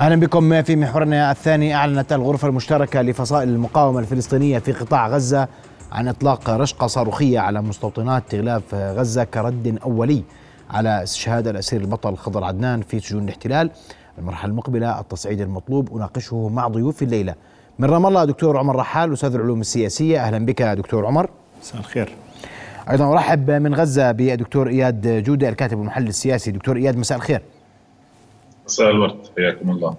أهلا بكم في محورنا الثاني أعلنت الغرفة المشتركة لفصائل المقاومة الفلسطينية في قطاع غزة عن إطلاق رشقة صاروخية على مستوطنات غلاف غزة كرد أولي على استشهاد الأسير البطل خضر عدنان في سجون الاحتلال. المرحلة المقبلة التصعيد المطلوب أناقشه مع ضيوف الليلة. من رام الله دكتور عمر رحال أستاذ العلوم السياسية. أهلا بك دكتور عمر. مساء الخير. أيضا أرحب من غزة بدكتور إياد جودة الكاتب والمحلل السياسي. دكتور إياد مساء الخير. مساء الورد حياكم الله.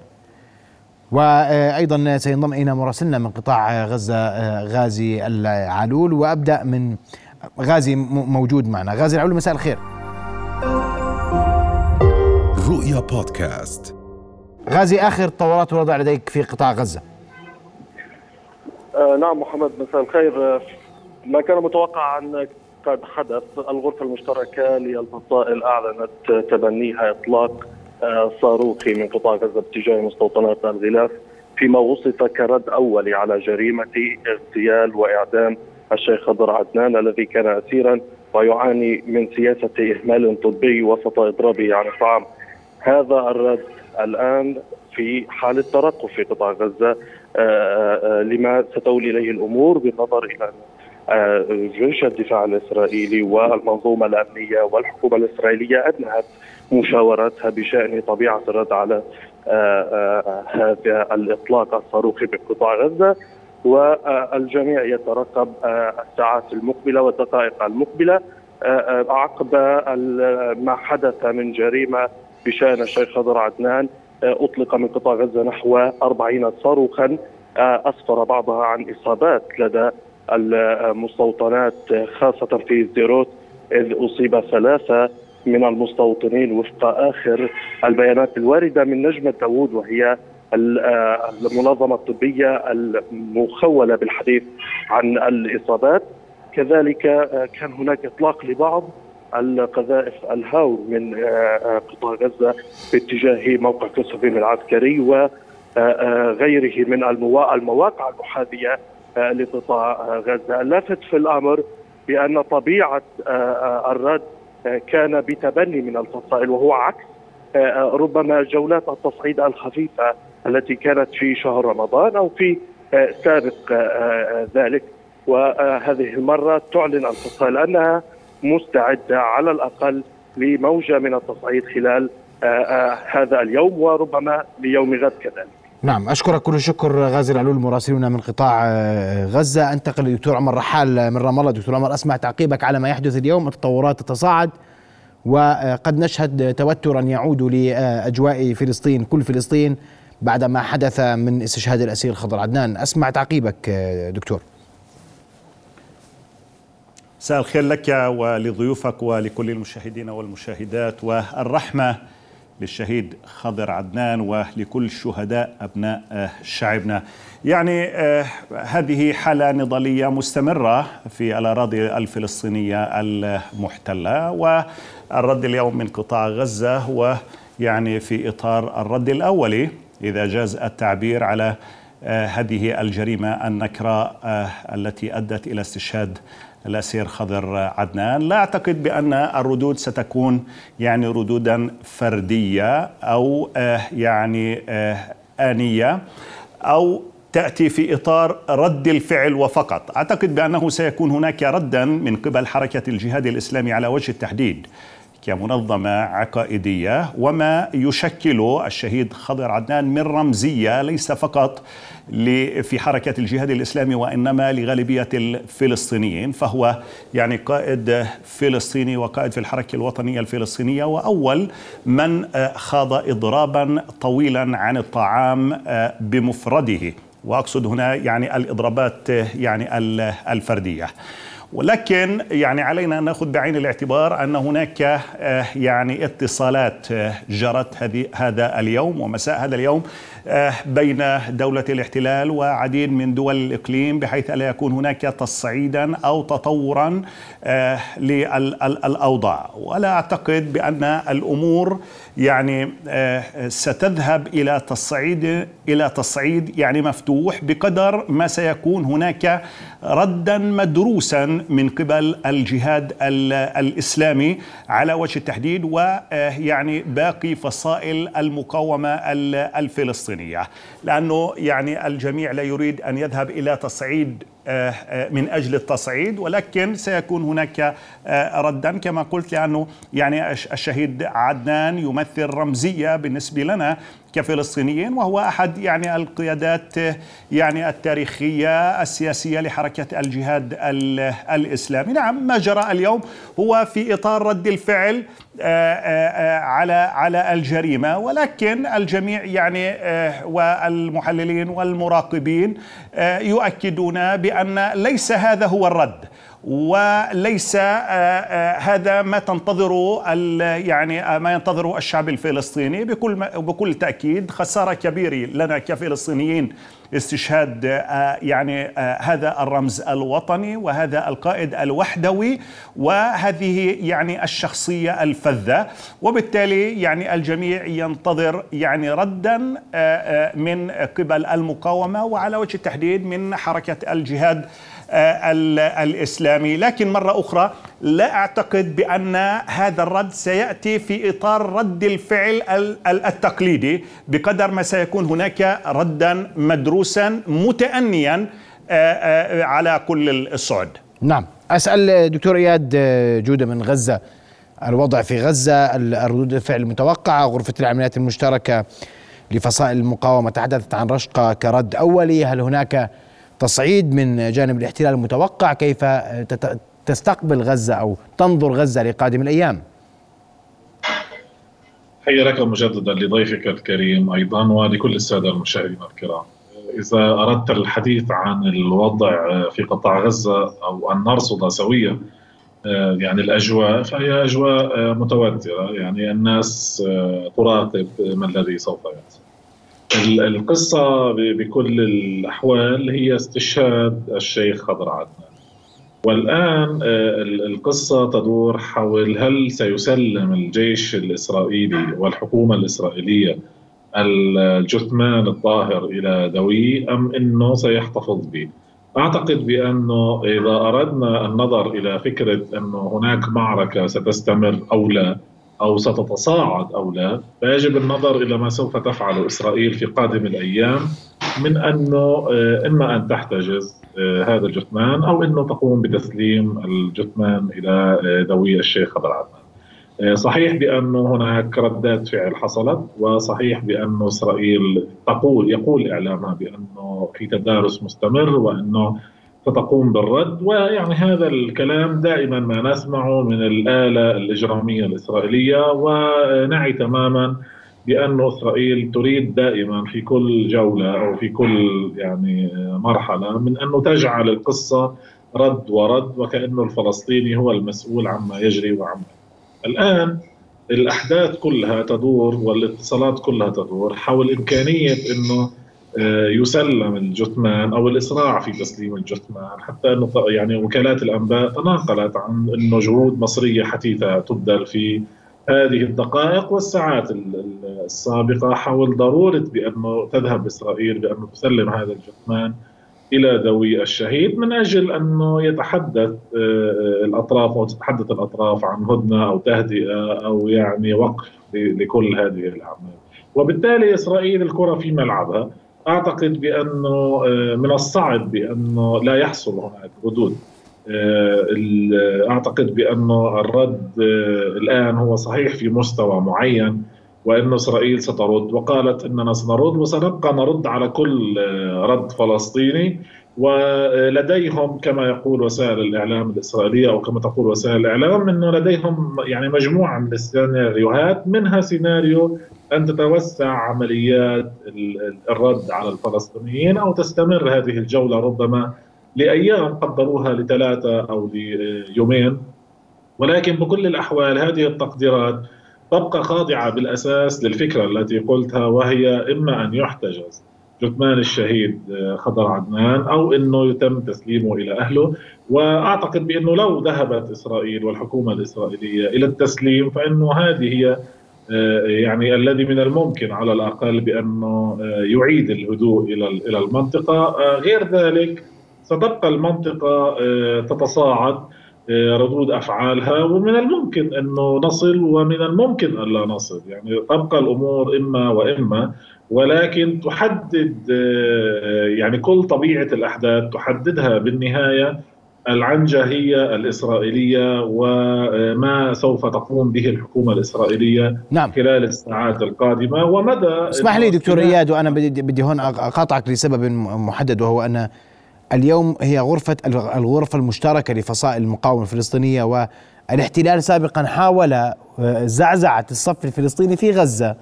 وأيضا سينضم إلينا مراسلنا من قطاع غزة غازي العلول وأبدأ من غازي موجود معنا. غازي العلول مساء الخير. رؤيا بودكاست. غازي آخر التطورات والوضع لديك في قطاع غزة؟ آه نعم محمد مساء الخير. آه ما كان متوقعا قد حدث الغرفة المشتركة للفصائل أعلنت تبنيها إطلاق صاروخي من قطاع غزة باتجاه مستوطنات الغلاف فيما وصف كرد اولي على جريمة اغتيال وإعدام الشيخ خضر عدنان الذي كان اسيرا ويعاني من سياسة إهمال طبي وسط إضرابه عن الطعام. هذا الرد الآن في حاله ترقب في قطاع غزة لما ستولي إليه الأمور بالنظر إلى جيش الدفاع الإسرائيلي والمنظومة الأمنية والحكومة الإسرائيلية انهت مشاوراتها بشأن طبيعة الرد على هذا الإطلاق الصاروخي بقطاع غزة. والجميع يترقب الساعات المقبلة والدقائق المقبلة. عقب ما حدث من جريمة بشأن الشيخ خضر عدنان أطلق من قطاع غزة نحو 40 صاروخا أسفر بعضها عن إصابات لدى المستوطنات خاصة في زيروت إذ أصيب ثلاثة من المستوطنين وفق آخر البيانات الواردة من نجمة داوود وهي المنظمة الطبية المخولة بالحديث عن الإصابات. كذلك كان هناك إطلاق لبعض القذائف الهاو من قطاع غزة باتجاه موقع كوسوفين العسكري وغيره من المواقع المحاذية لقطاع غزة، اللافت في الأمر بأن طبيعة الرد كان بتبني من الفصائل وهو عكس ربما جولات التصعيد الخفيفة التي كانت في شهر رمضان أو في سابق ذلك وهذه المرة تعلن الفصائل أنها مستعدة على الأقل لموجة من التصعيد خلال هذا اليوم وربما ليوم غد كذلك. نعم أشكرك كل الشكر غازي العلول مراسلنا من قطاع غزة. أنتقل لدكتور عمر رحال من رام الله. دكتور عمر أسمع تعقيبك على ما يحدث اليوم. التطورات تتصاعد وقد نشهد توترا يعود لأجواء فلسطين كل فلسطين بعد ما حدث من استشهاد الأسير خضر عدنان أسمع تعقيبك دكتور. مساء الخير لك ولضيوفك ولكل المشاهدين والمشاهدات والرحمة. للشهيد خضر عدنان ولكل شهداء أبناء شعبنا. يعني هذه حالة نضالية مستمرة في الأراضي الفلسطينية المحتلة والرد اليوم من قطاع غزة هو يعني في إطار الرد الاولي إذا جاز التعبير على هذه الجريمة النكراء التي أدت إلى استشهاد الأسير خضر عدنان. لا أعتقد بأن الردود ستكون يعني ردودا فردية أو يعني آنية أو تأتي في إطار رد الفعل وفقط. أعتقد بأنه سيكون هناك ردا من قبل حركة الجهاد الإسلامي على وجه التحديد. كمنظمه عقائدية وما يشكل الشهيد خضر عدنان من رمزية ليس فقط في حركة الجهاد الإسلامي وإنما لغالبية الفلسطينيين. فهو يعني قائد فلسطيني وقائد في الحركة الوطنية الفلسطينية. وأول من خاض إضرابا طويلا عن الطعام بمفرده. وأقصد هنا يعني الإضرابات يعني الفردية. ولكن يعني علينا أن نأخذ بعين الاعتبار أن هناك يعني اتصالات جرت هذه هذا اليوم ومساء هذا اليوم بين دولة الاحتلال وعديد من دول الإقليم بحيث لا يكون هناك تصعيدا أو تطورا للأوضاع ولا أعتقد بأن الأمور يعني ستذهب إلى تصعيد إلى تصعيد يعني مفتوح بقدر ما سيكون هناك ردا مدروسا من قبل الجهاد الإسلامي على وجه التحديد ويعني باقي فصائل المقاومة الفلسطينية. لأنه يعني الجميع لا يريد أن يذهب إلى تصعيد آه، آه، من أجل التصعيد ولكن سيكون هناك آه، ردا كما قلت لأنه يعني الشهيد عدنان يمثل رمزية بالنسبة لنا كفلسطينيين وهو أحد يعني القيادات يعني التاريخية السياسية لحركة الجهاد الإسلامي، نعم ما جرى اليوم هو في إطار رد الفعل على على الجريمة. ولكن الجميع يعني والمحللين والمراقبين يؤكدون بأن ليس هذا هو الرد. وليس آه، آه، هذا ما تنتظره يعني آه، ما ينتظره الشعب الفلسطيني. بكل بكل تأكيد خسارة كبيرة لنا كفلسطينيين استشهاد يعني هذا الرمز الوطني وهذا القائد الوحدوي وهذه يعني الشخصية الفذة. وبالتالي يعني الجميع ينتظر يعني ردا من قبل المقاومة وعلى وجه التحديد من حركة الجهاد آه، الإسلامي. لكن مرة أخرى لا أعتقد بأن هذا الرد سيأتي في إطار رد الفعل التقليدي. بقدر ما سيكون هناك ردا مدروسا متأنيا آه، آه، على كل الصعد. نعم. أسأل دكتور إياد جودة من غزة الوضع في غزة ردود الفعل المتوقعة غرفة العمليات المشتركة لفصائل المقاومة. تحدثت عن رشقة كرد أولي. هل هناك تصعيد من جانب الاحتلال المتوقع كيف تستقبل غزة أو تنظر غزة لقادم الأيام. حيا لك مجددا لضيفك الكريم أيضا ولكل السادة المشاهدين الكرام. إذا أردت الحديث عن الوضع في قطاع غزة أو أن نرصد سويا يعني الأجواء فهي أجواء متوترة يعني الناس تراقب ما الذي سوف يحصل القصة بكل الأحوال هي استشهاد الشيخ خضر عدنان. والآن آه، القصة تدور حول هل سيسلم الجيش الإسرائيلي والحكومة الإسرائيلية الجثمان الطاهر إلى دوي أم أنه سيحتفظ به؟ أعتقد بأنه إذا أردنا النظر إلى فكرة أنه هناك معركة ستستمر أو لا أو ستتصاعد أو لا فيجب النظر إلى ما سوف تفعل إسرائيل في قادم الأيام من أنه آه، إما أن تحتجز آه، هذا الجثمان أو أنه تقوم بتسليم الجثمان إلى آه، ذوي الشيخ خضر عدنان صحيح بأنه هناك ردات فعل حصلت وصحيح بأنه إسرائيل تقول يقول إعلامها بأنه في تدارس مستمر وأنه فتقوم بالرد. ويعني هذا الكلام دائما ما نسمعه من الآلة الإجرامية الإسرائيلية ونعي تماما بأن إسرائيل تريد دائما في كل جولة أو في كل يعني مرحلة من أنه تجعل القصة رد ورد وكأنه الفلسطيني هو المسؤول عما يجري وعما الآن الأحداث كلها تدور والإتصالات كلها تدور حول إمكانية أنه يسلم الجثمان أو الإسراع في تسليم الجثمان. حتى انه يعني وكالات الأنباء تناقلت عن انه جهود مصرية حثيثة تبذل في هذه الدقائق والساعات السابقة حول ضرورة بانه تذهب إسرائيل بانه تسلم هذا الجثمان إلى ذوي الشهيد من أجل أنه يتحدث آه، الأطراف أو تتحدث الأطراف عن هدنة أو تهدئة أو يعني وقف لكل هذه الأعمال. وبالتالي إسرائيل الكرة في ملعبها. أعتقد بأنه آه، من الصعب بأنه لا يحصل هناك ردود آه، أعتقد بأنه الرد آه، الآن هو صحيح في مستوى معين وأن إسرائيل سترد. وقالت إننا سنرد وسنبقى نرد على كل رد فلسطيني. ولديهم كما يقول وسائل الإعلام الإسرائيلية أو كما تقول وسائل الإعلام انه لديهم يعني مجموعة من السيناريوهات منها سيناريو أن تتوسع عمليات الرد على الفلسطينيين أو تستمر هذه الجولة ربما لأيام قدروها لثلاثة أو ليومين. ولكن بكل الأحوال هذه التقديرات تبقى خاضعة بالأساس للفكرة التي قلتها وهي إما أن يحتجز جثمان الشهيد خضر عدنان أو إنه يتم تسليمه إلى أهله. وأعتقد بإنه لو ذهبت إسرائيل والحكومة الإسرائيلية إلى التسليم فإنه هذه هي آه، يعني الذي من الممكن على الأقل بأنه آه، يعيد الهدوء إلى إلى المنطقة. آه، غير ذلك ستبقى المنطقة تتصاعد. ردود أفعالها ومن الممكن أنه نصل ومن الممكن الا نصل يعني تبقى الأمور إما وإما ولكن تحدد يعني كل طبيعة الأحداث تحددها بالنهاية العنجة هي الإسرائيلية وما سوف تقوم به الحكومة الإسرائيلية نعم. خلال الساعات القادمة ومدى اسمح لي دكتور إياد وأنا بدي هون أقاطعك لسبب محدد وهو أن اليوم هي غرفة الغرفة المشتركة لفصائل المقاومة الفلسطينية والاحتلال سابقا حاول آه، زعزعة الصف الفلسطيني في غزة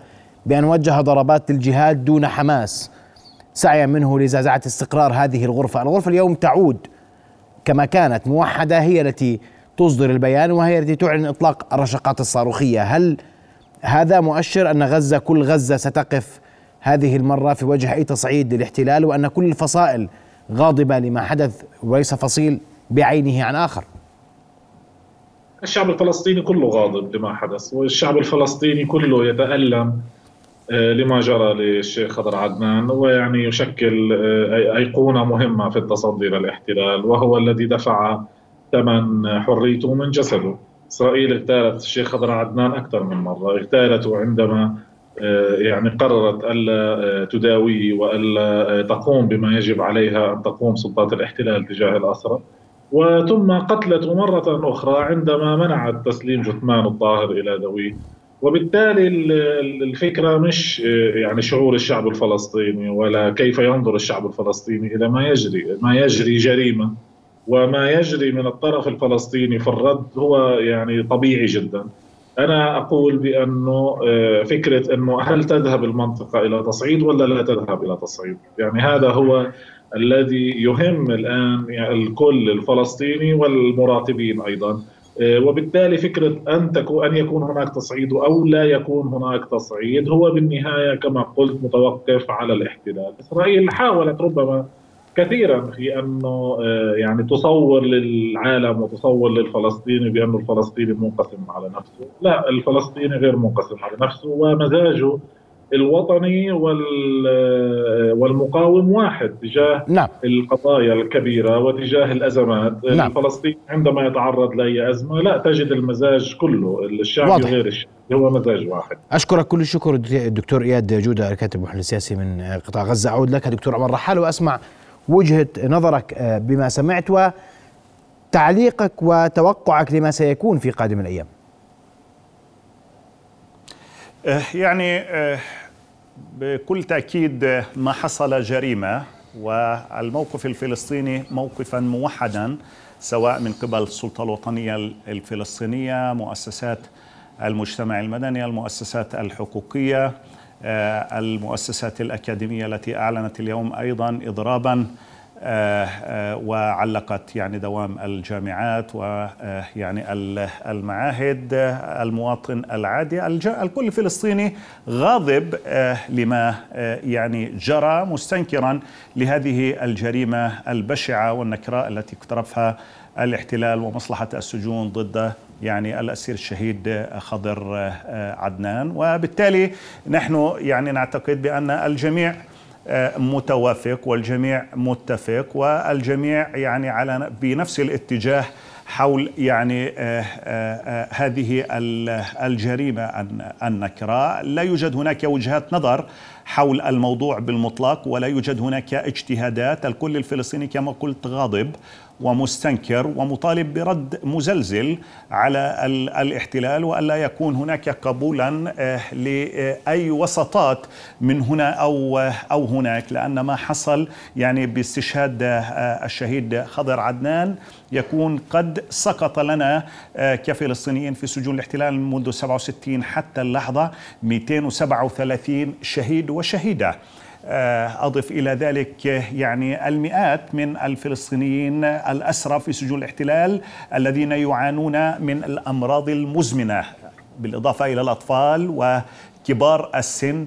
بأن وجه ضربات للجهاد دون حماس سعيا منه لزعزعة استقرار هذه الغرفة. الغرفة اليوم تعود كما كانت موحدة هي التي تصدر البيان وهي التي تعلن إطلاق الرشقات الصاروخية. هل هذا مؤشر أن غزة كل غزة ستقف هذه المرة في وجه أي تصعيد للاحتلال وأن كل الفصائل غاضبة لما حدث وليس فصيل بعينه عن آخر. الشعب الفلسطيني كله غاضب لما حدث والشعب الفلسطيني كله يتألم آه، لما جرى للشيخ خضر عدنان ويعني يشكل آه، أيقونة مهمة في التصدي للاحتلال وهو الذي دفع ثمن حريته من جسده. إسرائيل اغتالت الشيخ خضر عدنان أكثر من مرة اغتالته عندما يعني قررت ألا تداويه وألا تقوم بما يجب عليها أن تقوم سلطات الاحتلال تجاه الأسرى. وثم قتلته مرة أخرى عندما منعت تسليم جثمان الطاهر إلى ذويه. وبالتالي الفكرة مش يعني شعور الشعب الفلسطيني ولا كيف ينظر الشعب الفلسطيني إلى ما يجري، ما يجري جريمة. وما يجري من الطرف الفلسطيني في الرد هو يعني طبيعي جدا. أنا أقول بأنه آه، فكرة أنه هل تذهب المنطقة إلى تصعيد ولا لا تذهب إلى تصعيد؟ يعني هذا هو الذي يهم الآن الكل الفلسطيني والمراقبين أيضا آه، وبالتالي فكرة أن تكون أن يكون هناك تصعيد أو لا يكون هناك تصعيد هو بالنهاية كما قلت متوقف على الاحتلال، إسرائيل حاولت ربما كثيرا في أنه آه، يعني تصور للعالم وتصور للفلسطيني بانه الفلسطيني منقسم على نفسه، لا الفلسطيني غير منقسم على نفسه ومزاجه الوطني والمقاوم واحد تجاه نعم. القضايا الكبيرة وتجاه الأزمات نعم. الفلسطيني عندما يتعرض لأي أزمة لا تجد المزاج كله الشعبي واضح. غير الشعبي هو مزاج واحد أشكرك كل الشكر الدكتور إياد جودة الكاتب المحلل السياسي من قطاع غزة أعود لك دكتور عمر رحال وأسمع وجهة نظرك آه، بما سمعت وتعليقك وتوقعك لما سيكون في قادم الأيام. آه، يعني آه، بكل تأكيد ما حصل جريمة والموقف الفلسطيني موقفا موحدا سواء من قبل السلطة الوطنية الفلسطينية مؤسسات المجتمع المدني المؤسسات الحقوقية. المؤسسات الأكاديمية التي أعلنت اليوم أيضا اضرابا آه، آه، وعلقت يعني دوام الجامعات ويعني المعاهد المواطن العادي. الكل فلسطيني غاضب لما يعني جرى مستنكرا لهذه الجريمة البشعة والنكراء التي اقترفها الاحتلال ومصلحة السجون ضد يعني الأسير الشهيد خضر آه، عدنان. وبالتالي نحن يعني نعتقد بأن الجميع آه، متوافق والجميع متفق والجميع يعني على بنفس الاتجاه حول يعني آه، هذه الجريمة النكره لا يوجد هناك وجهات نظر حول الموضوع بالمطلق ولا يوجد هناك اجتهادات. الكل الفلسطيني كما قلت غاضب. ومستنكر ومطالب برد مزلزل على الاحتلال والا يكون هناك قبولا آه، لأي وسطات من هنا أو أو هناك. لأن ما حصل يعني باستشهاد آه، الشهيد خضر عدنان يكون قد سقط لنا آه، كفلسطينيين في سجون الاحتلال منذ 67 حتى اللحظة 237 شهيد وشهيدة. آه، أضف إلى ذلك يعني المئات من الفلسطينيين الأسرى في سجون الاحتلال الذين يعانون من الأمراض المزمنة بالإضافة إلى الأطفال وكبار السن.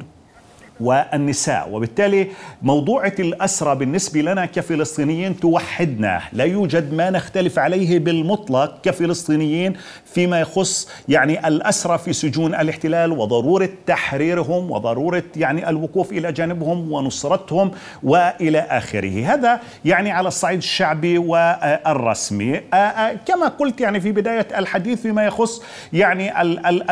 والنساء. وبالتالي موضوعة الأسرة بالنسبة لنا كفلسطينيين توحدنا. لا يوجد ما نختلف عليه بالمطلق كفلسطينيين فيما يخص يعني الأسرة في سجون الاحتلال وضرورة تحريرهم وضرورة يعني الوقوف إلى جانبهم ونصرتهم وإلى آخره. هذا يعني على الصعيد الشعبي والرسمي. كما قلت يعني في بداية الحديث فيما يخص يعني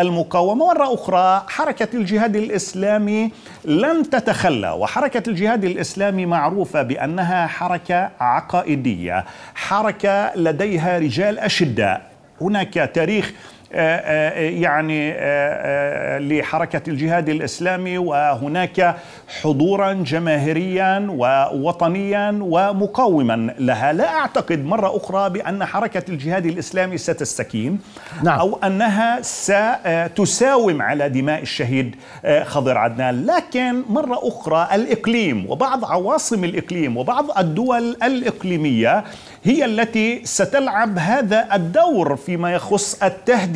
المقاومة. مرة أخرى حركة الجهاد الإسلامي لن تتخلى وحركة الجهاد الإسلامي معروفة بأنها حركة عقائدية حركة لديها رجال أشداء. هناك تاريخ يعني آه، لحركة الجهاد الإسلامي وهناك حضورا جماهيريا ووطنيا ومقاوما لها لا أعتقد مرة أخرى بأن حركة الجهاد الإسلامي ستستكين نعم. أو أنها ستساوم على دماء الشهيد خضر عدنان لكن مرة أخرى الإقليم وبعض عواصم الإقليم وبعض الدول الإقليمية هي التي ستلعب هذا الدور فيما يخص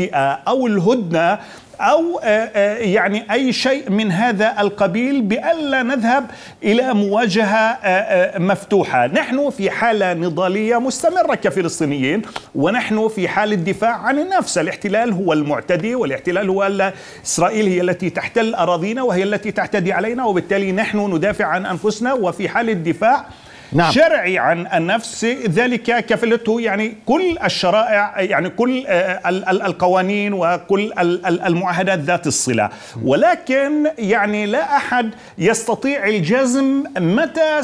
التهدئه أو الهدنة أو آه، آه، يعني أي شيء من هذا القبيل بألا نذهب إلى مواجهة آه، مفتوحة، نحن في حالة نضالية مستمرة كفلسطينيين ونحن في حاله دفاع عن النفس، الاحتلال هو المعتدي والاحتلال هو إسرائيل هي التي تحتل أراضينا وهي التي تعتدي علينا وبالتالي نحن ندافع عن أنفسنا وفي حاله دفاع نعم. شرعي عن النفس ذلك كفلته يعني كل الشرائع يعني كل آه، القوانين وكل المعاهدات ذات الصلة ولكن يعني لا أحد يستطيع الجزم متى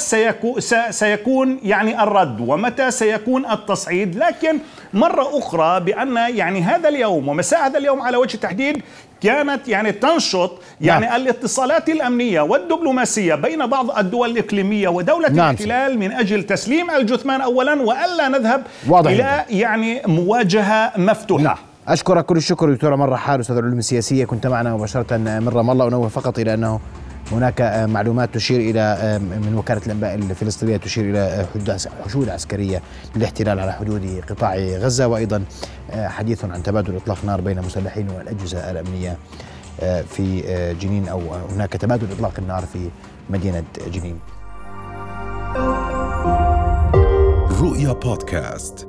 سيكون يعني الرد ومتى سيكون التصعيد لكن مرة أخرى بأن يعني هذا اليوم ومساء هذا اليوم على وجه التحديد كانت يعني تنشط يعني نعم. الاتصالات الأمنية والدبلوماسية بين بعض الدول الإقليمية ودولة نعم. الاحتلال من أجل تسليم الجثمان اولا وألا نذهب واضح إلى يعني مواجهة مفتوحة نعم. أشكرك كل الشكر دكتورة مرة حار أستاذ العلوم السياسيه كنت معنا مباشرة من رام الله ونوه فقط إلى أنه هناك آه، معلومات تشير إلى آه، من وكالة الأنباء الفلسطينية تشير إلى آه، حشود عسكرية للاحتلال على حدود قطاع غزة وأيضا حديث عن تبادل إطلاق نار بين مسلحين والأجهزة الأمنية في جنين أو هناك تبادل إطلاق النار في مدينة جنين. رؤيا بودكاست